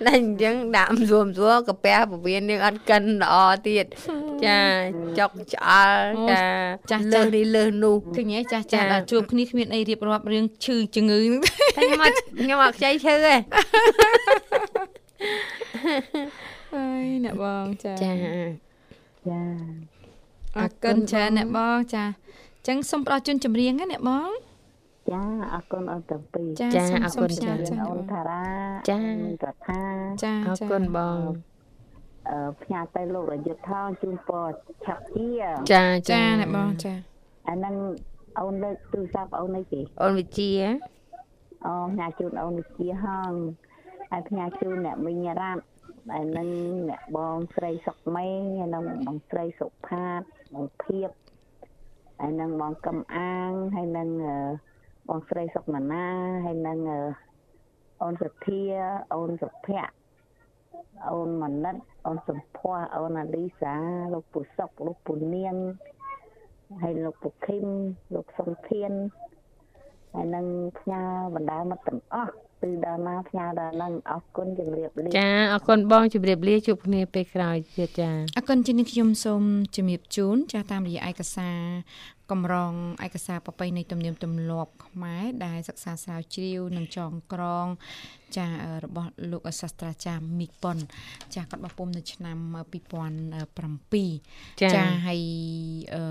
តែអញ្ចឹងដាក់ស្រួលស្រួលកាពះពវៀនយើងអត់កិនល្អទៀតចាចុកឆ្អល់ចាលើសនេះលើសនោះ
ឃើញទេចាស់ចាស់
ចា
ដល់ជួបគ្នាគ្មានអីរៀបរាប់រឿងឈឺជំងឺហ្នឹង
តែខ្ញុំអត់ខ្ញុំអត់ខ្ចីឈើទេ
ហើយអ្នកបងចា
ចា
ចា
អរគុណច្រើនអ្នកបងចាអញ្ចឹងសូមផ្ដល់ជូនចម្រៀងណាអ្នកបង
ចាអរគុណអូនទាំងពីរ
ចា
ចា
សូម
អរ
សូ
គុ
ម
ណ
ចា
ចា
ចា
អូនតារា
ចា
អូនរដ្ឋា
ចា
អរ
ចា
គុណបង
អឺផ្ញើទៅលោករយុទ្ធថងជូនពរឆាប់ជា
ចា
ចាអ្នកបងចា
អាហ្នឹងអូនលើកទូរស័ព្ទអូនអីគេ
អូនវិជា
អូផ្ញើជូនអូនវិជាហងហើយផ្ញើជូនអ្នកមីងរ៉ាត់ហើយនឹងអ្នកបងស្រីសុកមេងហើយនឹងបងស្រីសុផាតបងភៀបហើយនឹងបងកំអាងហើយនឹងអឺ បងស្រីសុកណានាហើយនឹងអឺអូនសធាអូនសុភ័ក្រអូនមនិតអូនសំភ័សអូនអាលីសាលោកពុសុកលោកពុនាងហើយលោកពុខឹមលោកសុងធានហើយនឹងផ្ញើបណ្ដាមិត្តទាំងអស់ពីដល់ណាផ្ញើដល់ហ្នឹងអរគុណជំរាបលា
ចាអរគុណបងជម្រាបលាជួបគ្នាពេលក្រោយទៀតចា
អរគុណជាងនេះខ្ញុំសូមជំរាបជូនចាតាមរយៈឯកសារ កម្រងឯកសារប្រពៃណីទំនៀមទម្លាប់ខ្មែរដែលសិក្សាស្រាវជ្រាវនិងចងក្រង ចារបស់លោកសាស្ត្រាចារ្យមីកប៉ុនចាគាត់បោះពុំនៅឆ្នាំ2007
ចា
ចាហើយអឺ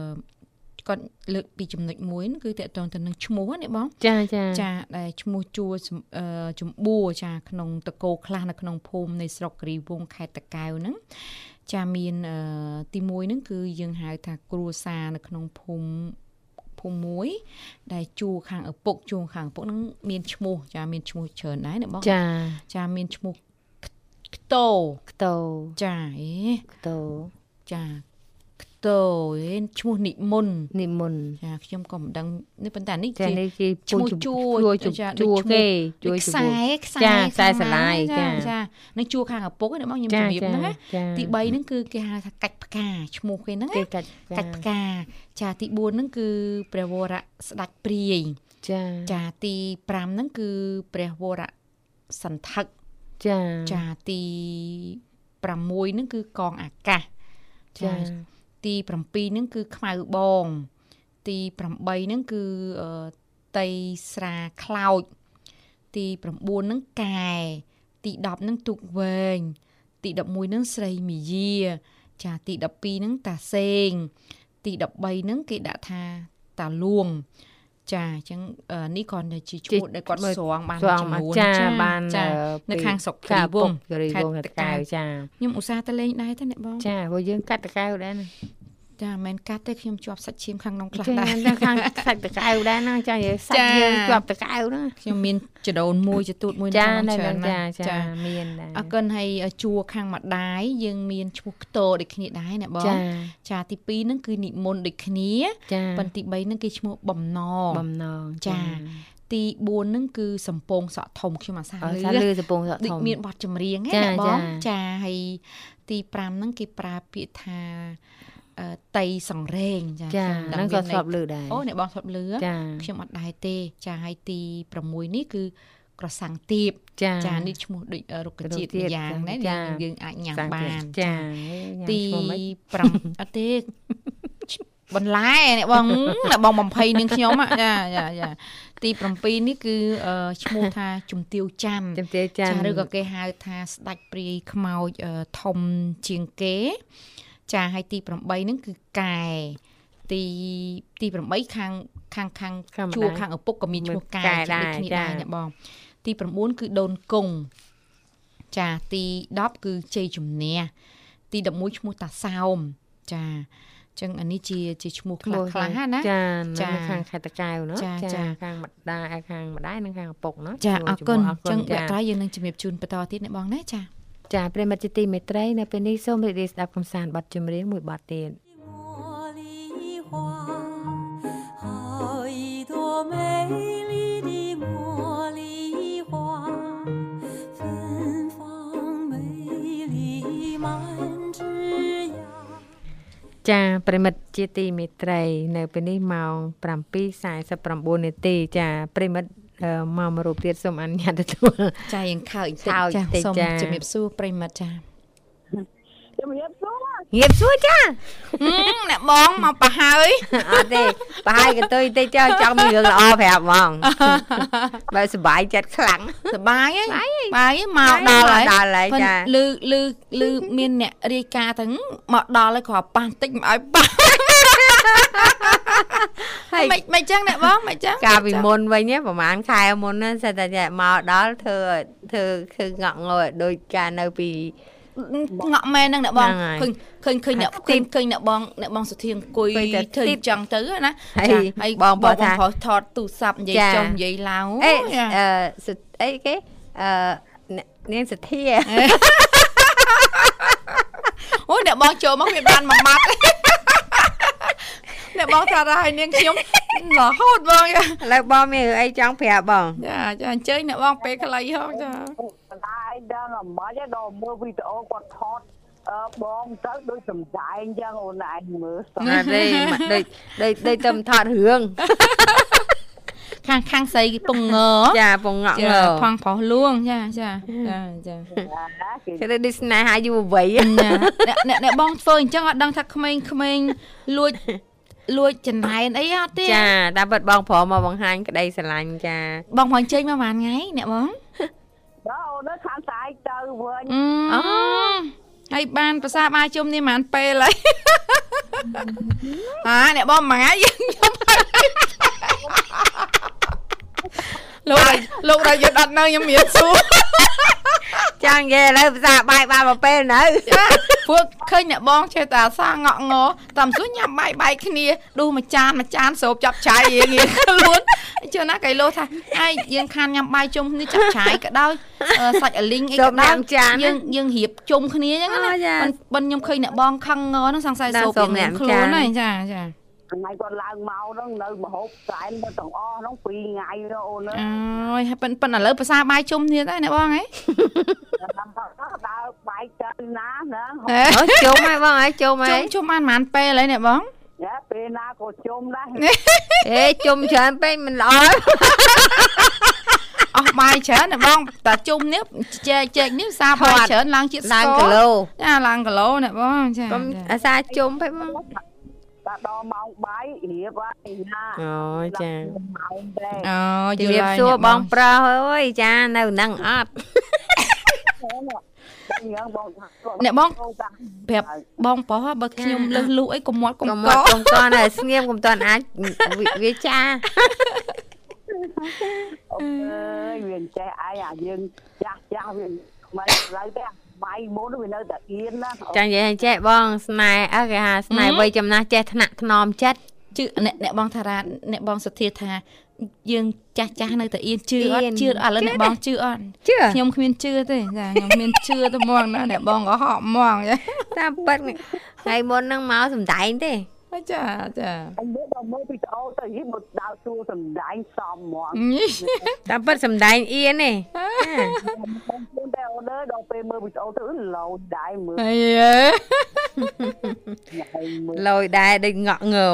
គាត់លើកពីចំណុចមួយហ្នឹងគឺតកតងទៅនឹងឈ្មោះណាបង
ចាចា
ចាដែលឈ្មោះជួសំអឺចម្បួរចាក្នុងតកោខ្លះនៅក្នុងភូមិនៃស្រុកគិរីវង្សខេត្តតាកែវហ្នឹងចាមានអឺទី1ហ្នឹងគឺយើងហៅថាគ្រួសារនៅក្នុងភូមិភូមិមួយដែលជួខាងឪពុកជួខាងឪពុកហ្នឹងមានឈ្មោះចាមានឈ្មោះច្រើនដែរណាបង
ចា
ចាមានឈ្មោះខ្តោ
ខ្ទោ
ចាអេ
ខ្ទោ
ចា ខ្តោអេឈ្មោះនិមន្ត
និមន្ត
ចាខ្ញុំក៏មិនដឹងនេះប៉ុន្តែនេះ
ចា
ជា
នេះគេ
ឈ្មោះជួ
ជួ
ចា
ជួ
ដូច
ជួ
ឈ្មោះ
គេ
ជួ
ជួ
ខ្សែខ្សែ
ចាខ្សែ
ខាង
ស្រឡាយ
ចា
ចា
ចានឹងជួខាងឪពុកហ្នឹងបងខ្ញុំ
ចា
ជម្រាប
ចា
ហ្នឹងណា
ចា
ទី3ហ្នឹងគឺគេហៅថាកាច់ផ្កាឈ្មោះគេហ្នឹង
គេ
ណា
កាច់
កាច់ផ្កាចាទី4ហ្នឹងគឺព្រះវរៈស្ដេចព្រាយ
ចា
ចាទី5ហ្នឹងគឺព្រះវរៈសន្ធឹក
ចា
ចាទី6ហ្នឹងគឺកងអាកាស
ចា
ទី7ហ្នឹងគឺខ្មៅបង ទី8ហ្នឹងគឺអឺតីស្រាខ្លោចទី9ហ្នឹងកែទី10ហ្នឹងទូកវែងទី11ហ្នឹងស្រីមីយាចាទី12ហ្នឹងតាសេង ទី13ហ្នឹងគេដាក់ថាតាលួងចាអញ្ចឹងអឺនេះគ្រាន់តែជាឈ្មោះដែលគាត់ស្រង់បាន
ស្វង
ចំ
មក
នួន
ចាបាន
ចា
អឺ
នៅ
ពី
ខាងស្រុកគិ
ខា
រី
ង
វ
ពុក
ង្ស
គិរីវង្ស
ខេត្ត
តកែវចា
ខ្ញុំឧស្សាហ៍ទៅលេងដែរតែអ្នកបង
ចាព្រោះយើងកាត់តកែវដែរណា
ចាមិនមែនកាត់ទេខ្ញុំជាប់សាច់ឈាមខាងក្នុងខ្លះ
ចា
ដែរ
នៅខាងសាច់តកែវដែរណាចានិយាយសា
ចា
ច់យើងជាប់តកែវហ្នឹង
ខ្ញុំមានចដូនមួយចទូតមួយ
ចា
ហ្នឹង
នៅ
ច្រើន
ហ្នឹង
ណា
ចា
ស់
ចាមានដែរ
អរគុណហើយជួរខាងម្ដាយយើងមានឈ្មោះខ្ទោដូចគ្នាដែរណាបង
ចា
ចាទី2ហ្នឹងគឺនិមន្តដូចគ្នា
ចា
ប៉ុន្តែទី3ហ្នឹងគេឈ្មោះបំណង
បំណង
ចាទី4ហ្នឹងគឺសំពងសក់ធំខ្ញុំអាសា
អ
លឺ
សាលឺកំពង់សក់
ដូច
ធំ
មានបទចម្រៀង
ចា
ហ្នឹងណាបង
ចា
ចាហើយទី5ហ្នឹងគេប្រើពាក្យថាអឺ តៃសង្រេងចា
ចា
ខ្ញុំ
ហ្នឹងក៏
មាន
ស្បលឺដែរ
អូអ្នកបងស្បលឺ
ចា
ខ្ញុំអត់ដែរទេ ចាហើយទី6នេះគឺក្រសាំងទៀប
ចា
ចានេះឈ្មោះដូចអឺរុក្ខជាតិ
រុក្ខជាតិ
ម្យ៉ាងណា
ចា
យើងយើងអាចញ៉ាំ
សាំង
បា
ទៀត
ន
ចា
ទី
ញ៉ាំឈ្មោះមិន
5អត់ទេបន្លែអ្នកបងអ្នកបងបំភ័យនឹងខ្ញុំอะចាចាចាទី7នេះគឺអឺឈ្មោះថាជំទាវច័ន្ទ
ជំទាវច័ន្ទ
ឬក៏គេហៅថាស្ដាច់ព្រាយខ្មោចអឺធំជាងគេ ចាហើយទី8ហ្នឹងគឺកែទីទី8ខាងខាងខាងជួរខាងឪពុកក៏មានឈ្មោះកែ
ដូ
ចគ្នាដែរអ្នកបង ទី9គឺដូនគង់ចាទី10គឺជ័យជំនះទី11ឈ្មោះតាសោមចាចឹងអានេះជាជាឈ្មោះខ្លះខ្លះណា
ចា
ចា
ខាងខេត្តតកែវណា
ចា
ខាងម្ដាយខាងម្ដាយនិងខាងឪពុកណា
ចាអរគុណចឹងបត្រៃយើងនឹងជំរាបជូនបន្តទៀតអ្នកបងណាចា
ចាប្រិមត្តជាទីមេត្រីនៅពេលនេះសូមរីករាយស្ដាប់កំសាន្តបទចម្រៀងមួយបទទៀតចាប្រិមិត្តជាទីមេត្រី នៅពេលនេះម៉ោង7:49នាទីចាប្រិមិត្ត មកមួយរូបទៀតសូមអនុញ្ញាតទទួល
ចាយើងខើច
ខើច
តិច
តិច
ចាសូម
ចា
ជំរាបសួរប្រិមិត្តចា
ជំរាបសួរ
ងៀបសួរចា
អ្នកបងមកប្រហើយ
អត់ទេប្រហែលកតុយតិចចង់ចង់មានរឿងល្អប្រាប់ហ្មងបើសុបាយចិត្តខ្លាំង
សបាយហីបាយហីមកដល់ហើយ
ដល់ហើយ
ប៉ុន្ចាលឺលឺលឺមានអ្នករាយការណ៍ទាំងមកដល់ហើយគ្រាន់ប៉ះតិចមិនឲ្យប៉ះ
ហើយ
មិនមិនចឹងអ្នកបងមិនចឹង
កាលពីមុនវិញណាប្រហែលខែមុនណាសិតតែចាមកដល់ធ្វើធ្វើគឺងក់ងល់ដូចកាលនៅពី
ងក់មែនហ្នឹងអ្នកបង
ហ្នឹងហើយ
ឃើញឃើញឃើញអ្នក
ហើយ
ឃើញឃើញអ្នកបងអ្នកបងសុធាអង្គុយ
អង្គុយតែ
ធ្វើ
ទីប
ចឹងទៅណា
ហើយ
ចាហើយ
បង
បង
ប្រាប់ថា
ប្រុសថតទូរស័ព្ទនិយាយ
ចា
ចុះនិយាយឡើង
អេ
ចា
អឺសុអីគេអឺអ្នកនាងសធា
អូអ្នកបងចូលមកវាបានមួយម៉ាត់ អ្នកបងថាដល់ហើយនាងខ្ញុំរហូតបងចា
ឥឡូវបងមានរឿងអីចង់ប្រាប់បង
ចាចាអញ្ជើញអ្នកបងពេលខ្លីហងចា
បណ្ដាឯងដឹងអាម៉េចដល់មើលវីដេអូគាត់ថតអឺបងទៅដូចសំដែងចឹងអូនឯងមើលសោះ
អត់ទេមិនដូចដូចដូចទៅថតរឿង
ខាងខាងស្រីពងង
ចាពងងក់ង
ចាផងប្រុសលួងចាចាចាចា
ណាគេ
គេទៅដូចស្នេហាយុវវ័យ
ចាអ្នកអ្នកអ្នកបងធ្វើអញ្ចឹងអត់ដឹងថាក្មេងក្មេងលួចលួចចំណែនអីអត់ទេ
ចាតាមពិតបងប្រុសមកបង្ហាញក្តីស្រឡាញ់ចា
បងមកចេញមកប្រហែលថ្ងៃអ្នកបង
ដល់អូនខាងស្អែកទៅវិញ
អឺហើយបានប្រសាបាយជុំនេះប្រហែលពេលហើយហាអ្នកបងមួយថ្ងៃយើងខ្ញុំ លោករាយលោករយុទ្ធអត់នៅខ្ញុំមានសួរ
ចង់និយាយឥឡូវភាសាបាយបានមកពេលនៅ
ចាពួកឃើញអ្នកបងចេះតែអាសាងក់ងតាមសួរញ៉ាំបាយបាយគ្នាដួសមួយចានមួយចានស្រូបចាប់ឆាយរៀងរៀងខ្លួនជឿណាកៃឡូថាឯងយើងខានញ៉ាំបាយជុំគ្នាចាប់ឆាយក៏ដោយអឺសាច់អលីងអី
សូ
ក៏
ម
ដោ
ញ៉ា
យំ
ចាន
យើងយើងរៀបជុំគ្នាអញ្ចឹង
អូ
ណា
ចា
ប៉ុន្តែប៉ុន្តែខ្ញុំឃើញអ្នកបងខឹងងហ្នឹងសង្ស័យ
ដល់
ស្រូប
សូ
រៀ
ម
ង
ញ៉ា
រៀំងខ្លួន
ចាន
ហើយចាចា
ថ្ងៃគាត់ឡើងមកហ្នឹងនៅមហូបសែនទៅទាំងអស់ហ្នឹង2ថ្ងៃទៅអូនអើយ
អូយហើយប៉ុន្តែប៉ុន្តែឥឡូវភាសាបាយជុំទៀតហើយអ្នកបងហ៎
តាមទៅដើរបាយទៅណាណា
អូជុំហើយបងហើយជុំហើ
ជុំ
យ
ជុំបានប្រហែលពេលហើយអ្នកបង
យ៉ាពេលណាក៏ជុំដែរ
អេជុំច្រើនពេកមិនល្អ
អស់បាយច្រើនអ្នកបងតែជុំនេះចែកចែកនេះភាសាបាយច្រើនឡើងជាតិស្ឡើ
ង
ករ
គីឡូ
ចាឡើងគីឡូអ្នកបងចា
កុំ
ចា
អាសាជុំពេកបង
តែដល់ម៉ោងបាយរៀបហើយណា
អូចា
ម៉ោងដែរ
អូ
ជ
យ
ម្រាប
ល់ហើយ
សួរ
អ្នក
បងប្រុសអើយចានៅនឹងអត់
យ៉ាងបង
អ្នកបងប្រាប់បងប្រុសបើខ្ញុំលើសលូកអីកុំមាត់កុំ
កុំ
ក
មកកុំតន់ហើយស្ងៀមកុំតន់អាចវាវាចា
អូអើយវាចេះអាយអាយើងចាស់ចាស់វាមិនឡើយទេ បាយមុនវានៅតែអៀនណា
ចានិយាយឲ្យចេះបងស្នេហ៍អើគេហៅស្នេហ៍វ័យចំណាស់ចេះថ្នាក់ថ្នមចិត្ត
ជឿអ្នកអ្នកបងថារ៉ាអ្នកបងសុធាថាយើងចាស់ចាស់នៅតែអៀនជឿអ
អៀ
ត់
ន
ជឿអត់ឥឡូវ
ជឿ
អ្នកបងជឿអត់
ជឿ
ខ្ញុំគ្មានជឿទេចាខ្ញុំគ្មានជឿទៅហ្មងណាអ្នកបងក៏ហក់ហ្មងចា
តាមពិតថ្ងៃមុនហ្នឹងមកសំដែងទេ
ចាចា
អញមើល
ក៏មើលពីត្អូទៅយីមកដើរសួរសំដែងសំហ្មង
តាមពិតសំដែងអៀនទេ
បងជូនតែអូនអើយដល់ពេលមើលវីដេអូទៅអឺឡូចដែរមើល
អី
ហើយមើល
លយដែរដូចងក់ងើ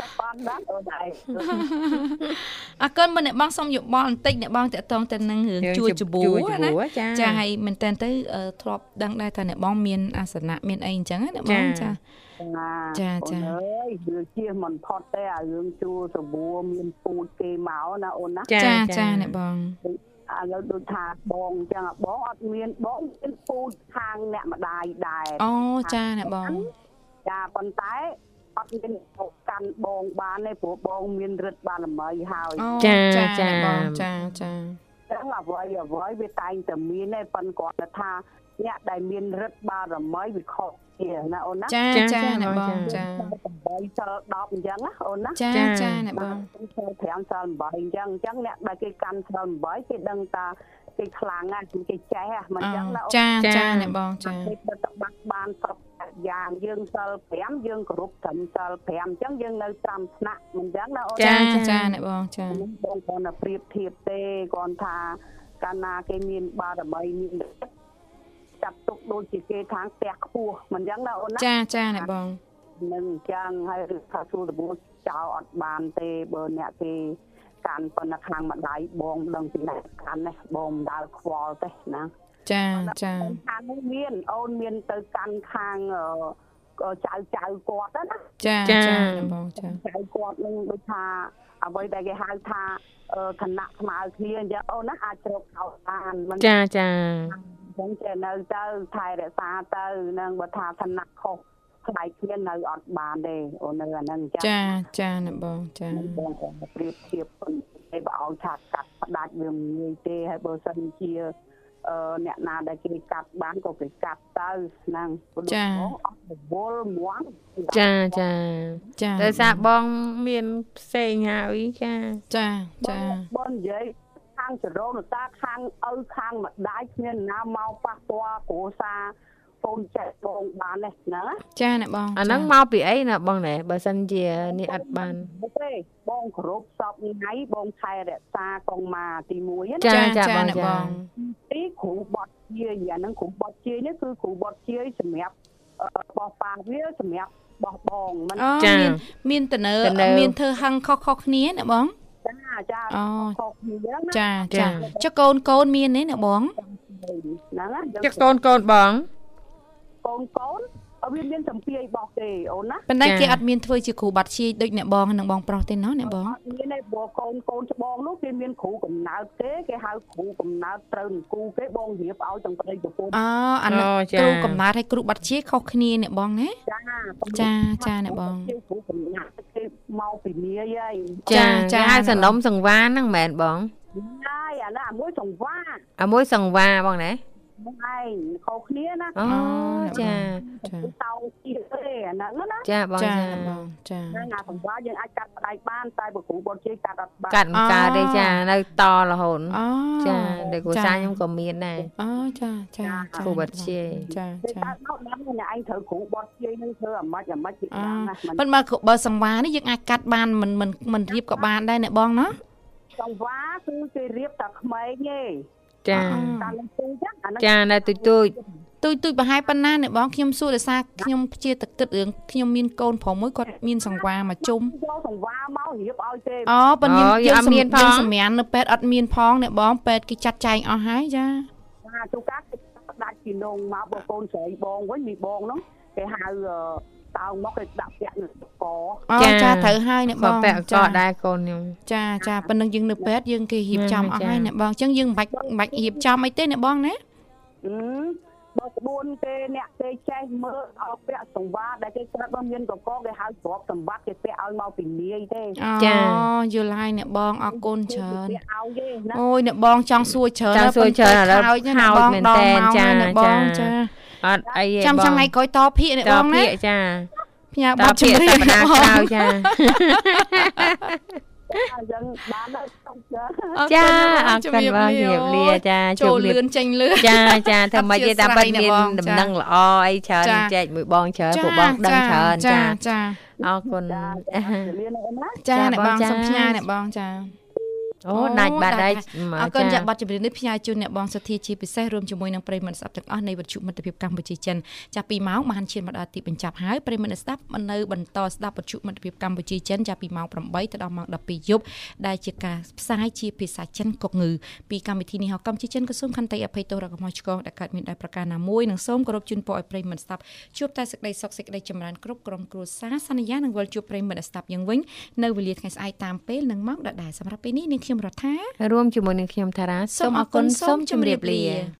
តែបានដែរអូនដែរ
អរគុណមើលអ្នកបងសុំយោបល់បន្តិចអ្នកបងតាក់ទងទៅនឹងរឿងជួចច្បួរណា
ចា
ចាហើយមែនតើទៅអឺធ្លាប់ដឹងដែរថាអ្នកបងមានអាសនៈមានអីអញ្ចឹងណាអ្នកបងចា ចាចា
អូនអើយវាជៀសមិនផុតទេអារឿងជួសបួរមានពូជគេមកណាអូនណា
ចាចាអ្នកបង
ឥឡូវដូចថាបងអញ្ចឹងអាបងអត់មានបងមានពូជខាងអ្នកម្ដាយដែរ
អូចាអ្នកបង
ចាប៉ុន្តែអត់មានទៅកាន់បងបានទេព្រោះបងមានរិទ្ធបារមីហើយ
អូ
ចា
ចា
ចា
អ្នកបងចាចា
ចឹងអ្វីអ្វីវាតែងតែមានទេប៉ុន្តែគាត់ថាអ្នកដែលមានរិទ្ធបារមីវាខុសគ្នា ណាអូនណា
ចា
ចា
ចា
ចា
អ្នកបង
ចា
ចា
8សិល10អញ្ចឹងណាអូនណា
ចាចាអ្នកបង
សិល5សិល8អញ្ចឹងអញ្ចឹងអ្នកដែលគេកាន់សិល8គេដឹងថាគេខ្លាំងណាស់គេចេះហ่ะមិនអញ្ចឹងណាអូន
ចាចាអ្នកបងចា
គេទៅតបាក់បានសពយ៉ាងយើងសិល5យើងគោរពត្រឹមសិល5អញ្ចឹងយើងនៅត្រាំថ្នាក់មិនអញ្ចឹងណាអូន
ចាចាអ្នកបងចា
ខ្ញុំបងគ្រាន់តែប្រៀបធៀបទេគ្រាន់ថាកាលណាគេមានបារមីមាន ចាត់ទុកដូចជាគេខាងផ្ទះខ្ពស់មិនអញ្ចឹងណាអូនណា
ចាចាអ្នកបង
នឹងអញ្ចឹងហើយឬថាសួរតបួចោលអត់បានទេបើអ្នកគេកាន់ប៉ុណ្ណាខាងម្ដាយបងមិនដឹងពីណាកាន់នេះបងមិនដើរខ្វល់ទេណា
ចាចា
ខាងនេះមានអូនមានទៅកាន់ខាងអឺចៅចៅគាត់ណា
ចាចាអ្នកបងចា
ចៅគាត់នឹងដូចថាអ្វីដែលគេហៅថាអឺឋានៈស្មើគ្នាអញ្ចឹងអូនណាអាចជ្រកកោតបានមិន
ចាចា
អញ្ចឹងចេះនៅទៅថែរក្សាទៅនឹងបើថាឋានៈខុសខ្លាយគ្នានៅអត់បានទេអូននៅអាហ្នឹងអញ្ចឹង
ចាចាអ្នកបងចា
បងក៏ប្រៀបធៀបប៉ុន្តែបើឲ្យថាកាត់ផ្ដាច់វាមិនងាយទេហើយបើសិនជាអឺអ្នកណាដែលគេកាត់បានក៏គេកាត់ទៅហ្នឹងព្រោះបងអត់រវល់ហ្មង
ចាចា
ចា
ដោយសារបងមានផ្សេងហើយចា
ចាចា
បងនិយាយ ខាងចរោនតាខាងឪខាងម្ដាយគ្មានណាមកប៉ះពាល់គ្រួសារកូនចែកបងបានទេហ្នឹងណា
ចាអ្នកបង
អាហ្នឹងមកពីអីណាបងណែបើសិនជានេះអត់បាន
មុខទេបងគោរពសពថ្ងៃបងថែរក្សាកងម៉ាទី1ណា
ចា
ចា
ចា
ចា
បង
អ្នក
ចា
បង
ទីគ្រូបត់ជាយអាហ្នឹងគ្រូបត់ជាយនេះគឺគ្រូបត់ជាយសម្រាប់អឺបោះប៉ាវាសម្រាប់បោះបងមិន
អូ
ចា
មានមានតនើ
តនើ
មានធ្វើហឹងខុសខុសគ្នាអ្នកបង
ចាចា
អូ
ខុសគ្នាហ្នឹងណា
ចាចាចុះកូនកូនមានទេអ្នកបង
ហ្នឹងណា
ចឹកកូនកូនបង
កូនកូនអត់វាមានសម្ពាយបោះទេអូនណា
ប៉ុន្តែ
ចា
គេអត់មានធ្វើជាគ្រូបាត់ជាយដូចអ្នកបងនិងបងប្រុសទេណោះអ្នកបង
អត់មានទេព្រោះកូនកូនច្បងនោះគេមានគ្រូកំណើតទេគេហៅគ្រូកំណើតត្រូវនឹងគូគេបងរៀបឲ្យទាំងប្តីប្រពន្ធ
អូអានោះ
អូចា
គ្រូកំណើតហើយគ្រូបាត់ជាយខុសគ្នាអ្នកបងណា
ចា
ចាចាអ្នកបង
ជាគ្រូកំណើតគេ មកពីនាយហើយ
ចា
ចា
ចា
ចាហៅសណ្ដុំសង្វាហ្នឹងមែនបង
ហើយអានោះអាមួយចង្វា
អាមួយសង្វាបងណែ
ហ្នឹងឯងខុសគ្នាណា
អូចា
ចា
តោទីទេអាហ្នឹងណា
ចាបង
ចា
ចា
អ្នកបងចា
ហ្នឹងអាសង្វាយើងអាចកាត់ផ្ដាច់បានតែបើគ្រូបត់ជ័យកាត់អត់បាន
កាត់មិនកើតទេចានៅតរហូត
អូ
ចាតែគ្រូសាខ្ញុំក៏មានដែរ
អូចាចា
គ្រូបាត់ជាយ
ចា
គេ
ចា
កាត់មកដល់អ្នកឯងត្រូវគ្រូបត់ជ័យនឹងធ្វើអាម៉េចអាម៉េចពី
អ
ខាងណាមិន
ប៉ុន្តែបើសង្វានេះយើងអាចកាត់បានមិនមិនមិនរៀបក៏បានដែរអ្នកបងណា
សង្វាគឺគេរៀបតែក្មេងទេ
ចា
តាមនឹងទូចឹងអាហ្នឹង
ចានៅទូចទូច
ទុយទុយប្រហែលប៉ុណ្ណាអ្នកបងខ្ញុំសួរដោយសារខ្ញុំជាតគិតរឿងខ្ញុំមានកូនប្រុសមួយគាត់មានសង្វាមកជុំ
យកសង្វាមករៀបឲ្យទេ
អូប៉ុន្តែយើង
អូយើងអត់មានផង
យើងសម្រាននៅពេទ្យអត់មានផងអ្នកបងពេទ្យគេចាត់ចែងអស់ហើយចា
ថាទូកាគេផ្ដាច់ពីនងមកបើកូនស្រីបងវិញមីបងហ្នឹងគេហៅអឺ តោងមកគេដាក់ពាក់នឹងក
អូចាត្រូវហើយអ្នកប
ក៏
ង
ពាក់ក
ចា
ដែរកូនខ្ញុំ
ចាចាប៉ុណ្ណឹងយើងនៅពេទ្យយើងគេរៀបចំអស់ហើយ
ចា
អ្នកបងអញ្ចឹងយើងមិនបាច់មិនបាច់រៀបចំអីទេអ្នកបងណា
ហឹមបើក្បួនគេអ្នកគេចេះមើលឲ្យពាក់សង្វាដែលគេក្រាត់បើមានកកគេហៅទ្រពសម្បត្តិគេពាក់ឲ្យមកពីនាយទេ
អូ
ចា
យល់ហើយអ្នកបងអរគុណច្រើន
ពាក់ឲ្យទេណា
អូយអ្នកបងចង់សួរច្រើន
ចង់សួរច្រើនឥឡូវ
ខោចណា
ខោច
បង
មែន
ដល់
តែន
ម៉ោង
ចា
ហើយអ្នកបង
ចា
ចា
អត់អីទេ
ចាំ
បង
ចាំថ្ងៃក្រោយតភាកអ្នក
ត
បងណា
ភាកចា
ផ្ញើ
ត
ប័ណ្ណ
ភា
ជំ
ក
រាប
សប្តាហ៍ក្រោយចា
អ
អញ្ចឹងបានហើយចា
ចាអរគុណបងជំរាបលាចា
ចូល
រាប
លឿនចេញលឿន
ចាចាធ្វើម៉េចទេតាមពិត
អធិស្ឋានណា
មាន
បង
ដំ
ចា
ណឹងល្អអីច្រើន
ចា
ចែកមួយបងច្រើនពួកបងដឹងច្រើនចា
ចា
អរគុណ
ចាលឿនអូនណា
ចា
ចា
អ្នក
បង
បង
ចា
សុំផ្ញើអ្នកបងចា
អូដាច់បាត់ហើយ
អរគុណចាប័ណ្ណចម្រៀងនេះផ្ញើជូនអ្នកបងសុធាជាពិសេសរួមជាមួយនឹងប្រិយមិត្តស្ដាប់ទាំងអស់នៃវិទ្យុមិត្តភាពកម្ពុជាចិនចាប់ពីម៉ោងបានឈានមកដល់ទីបញ្ចប់ហើយប្រិយមិត្តស្ដាប់នៅបន្តស្ដាប់វិទ្យុមិត្តភាពកម្ពុជាចិនចាប់ពីម៉ោង8ទៅដល់ម៉ោង12យប់ដែលជាការផ្សាយជាភាសាចិនកុកងឺពីកម្មវិធីនេះហៅកម្ពុជាចិនក៏សូមខន្តីអភ័យទោសដល់កំហុសឆ្គងដែលកើតមានដោយប្រការណាមួយនិងសូមគោរពជូនពរឲ្យប្រិយមិត្តស្ដាប់ជួបតែសេចក្តីសុខសេចក្តីចម្រើនគ្រប់ក្រុមគ្រួសារសន្យានឹងវិលជួបប្រិយមិត្តស្ដាប់យ៉ាងវិញនៅវេលាថ្ងៃស្អែកតាមពេលនិងម៉ោងដដែលសម្រាប់ពេលនេះនាងខ្ញុំរដ្ឋា
រួមជាមួយនឹងខ្ញុំតារាសូមអរគុណសូមជម្រាបលា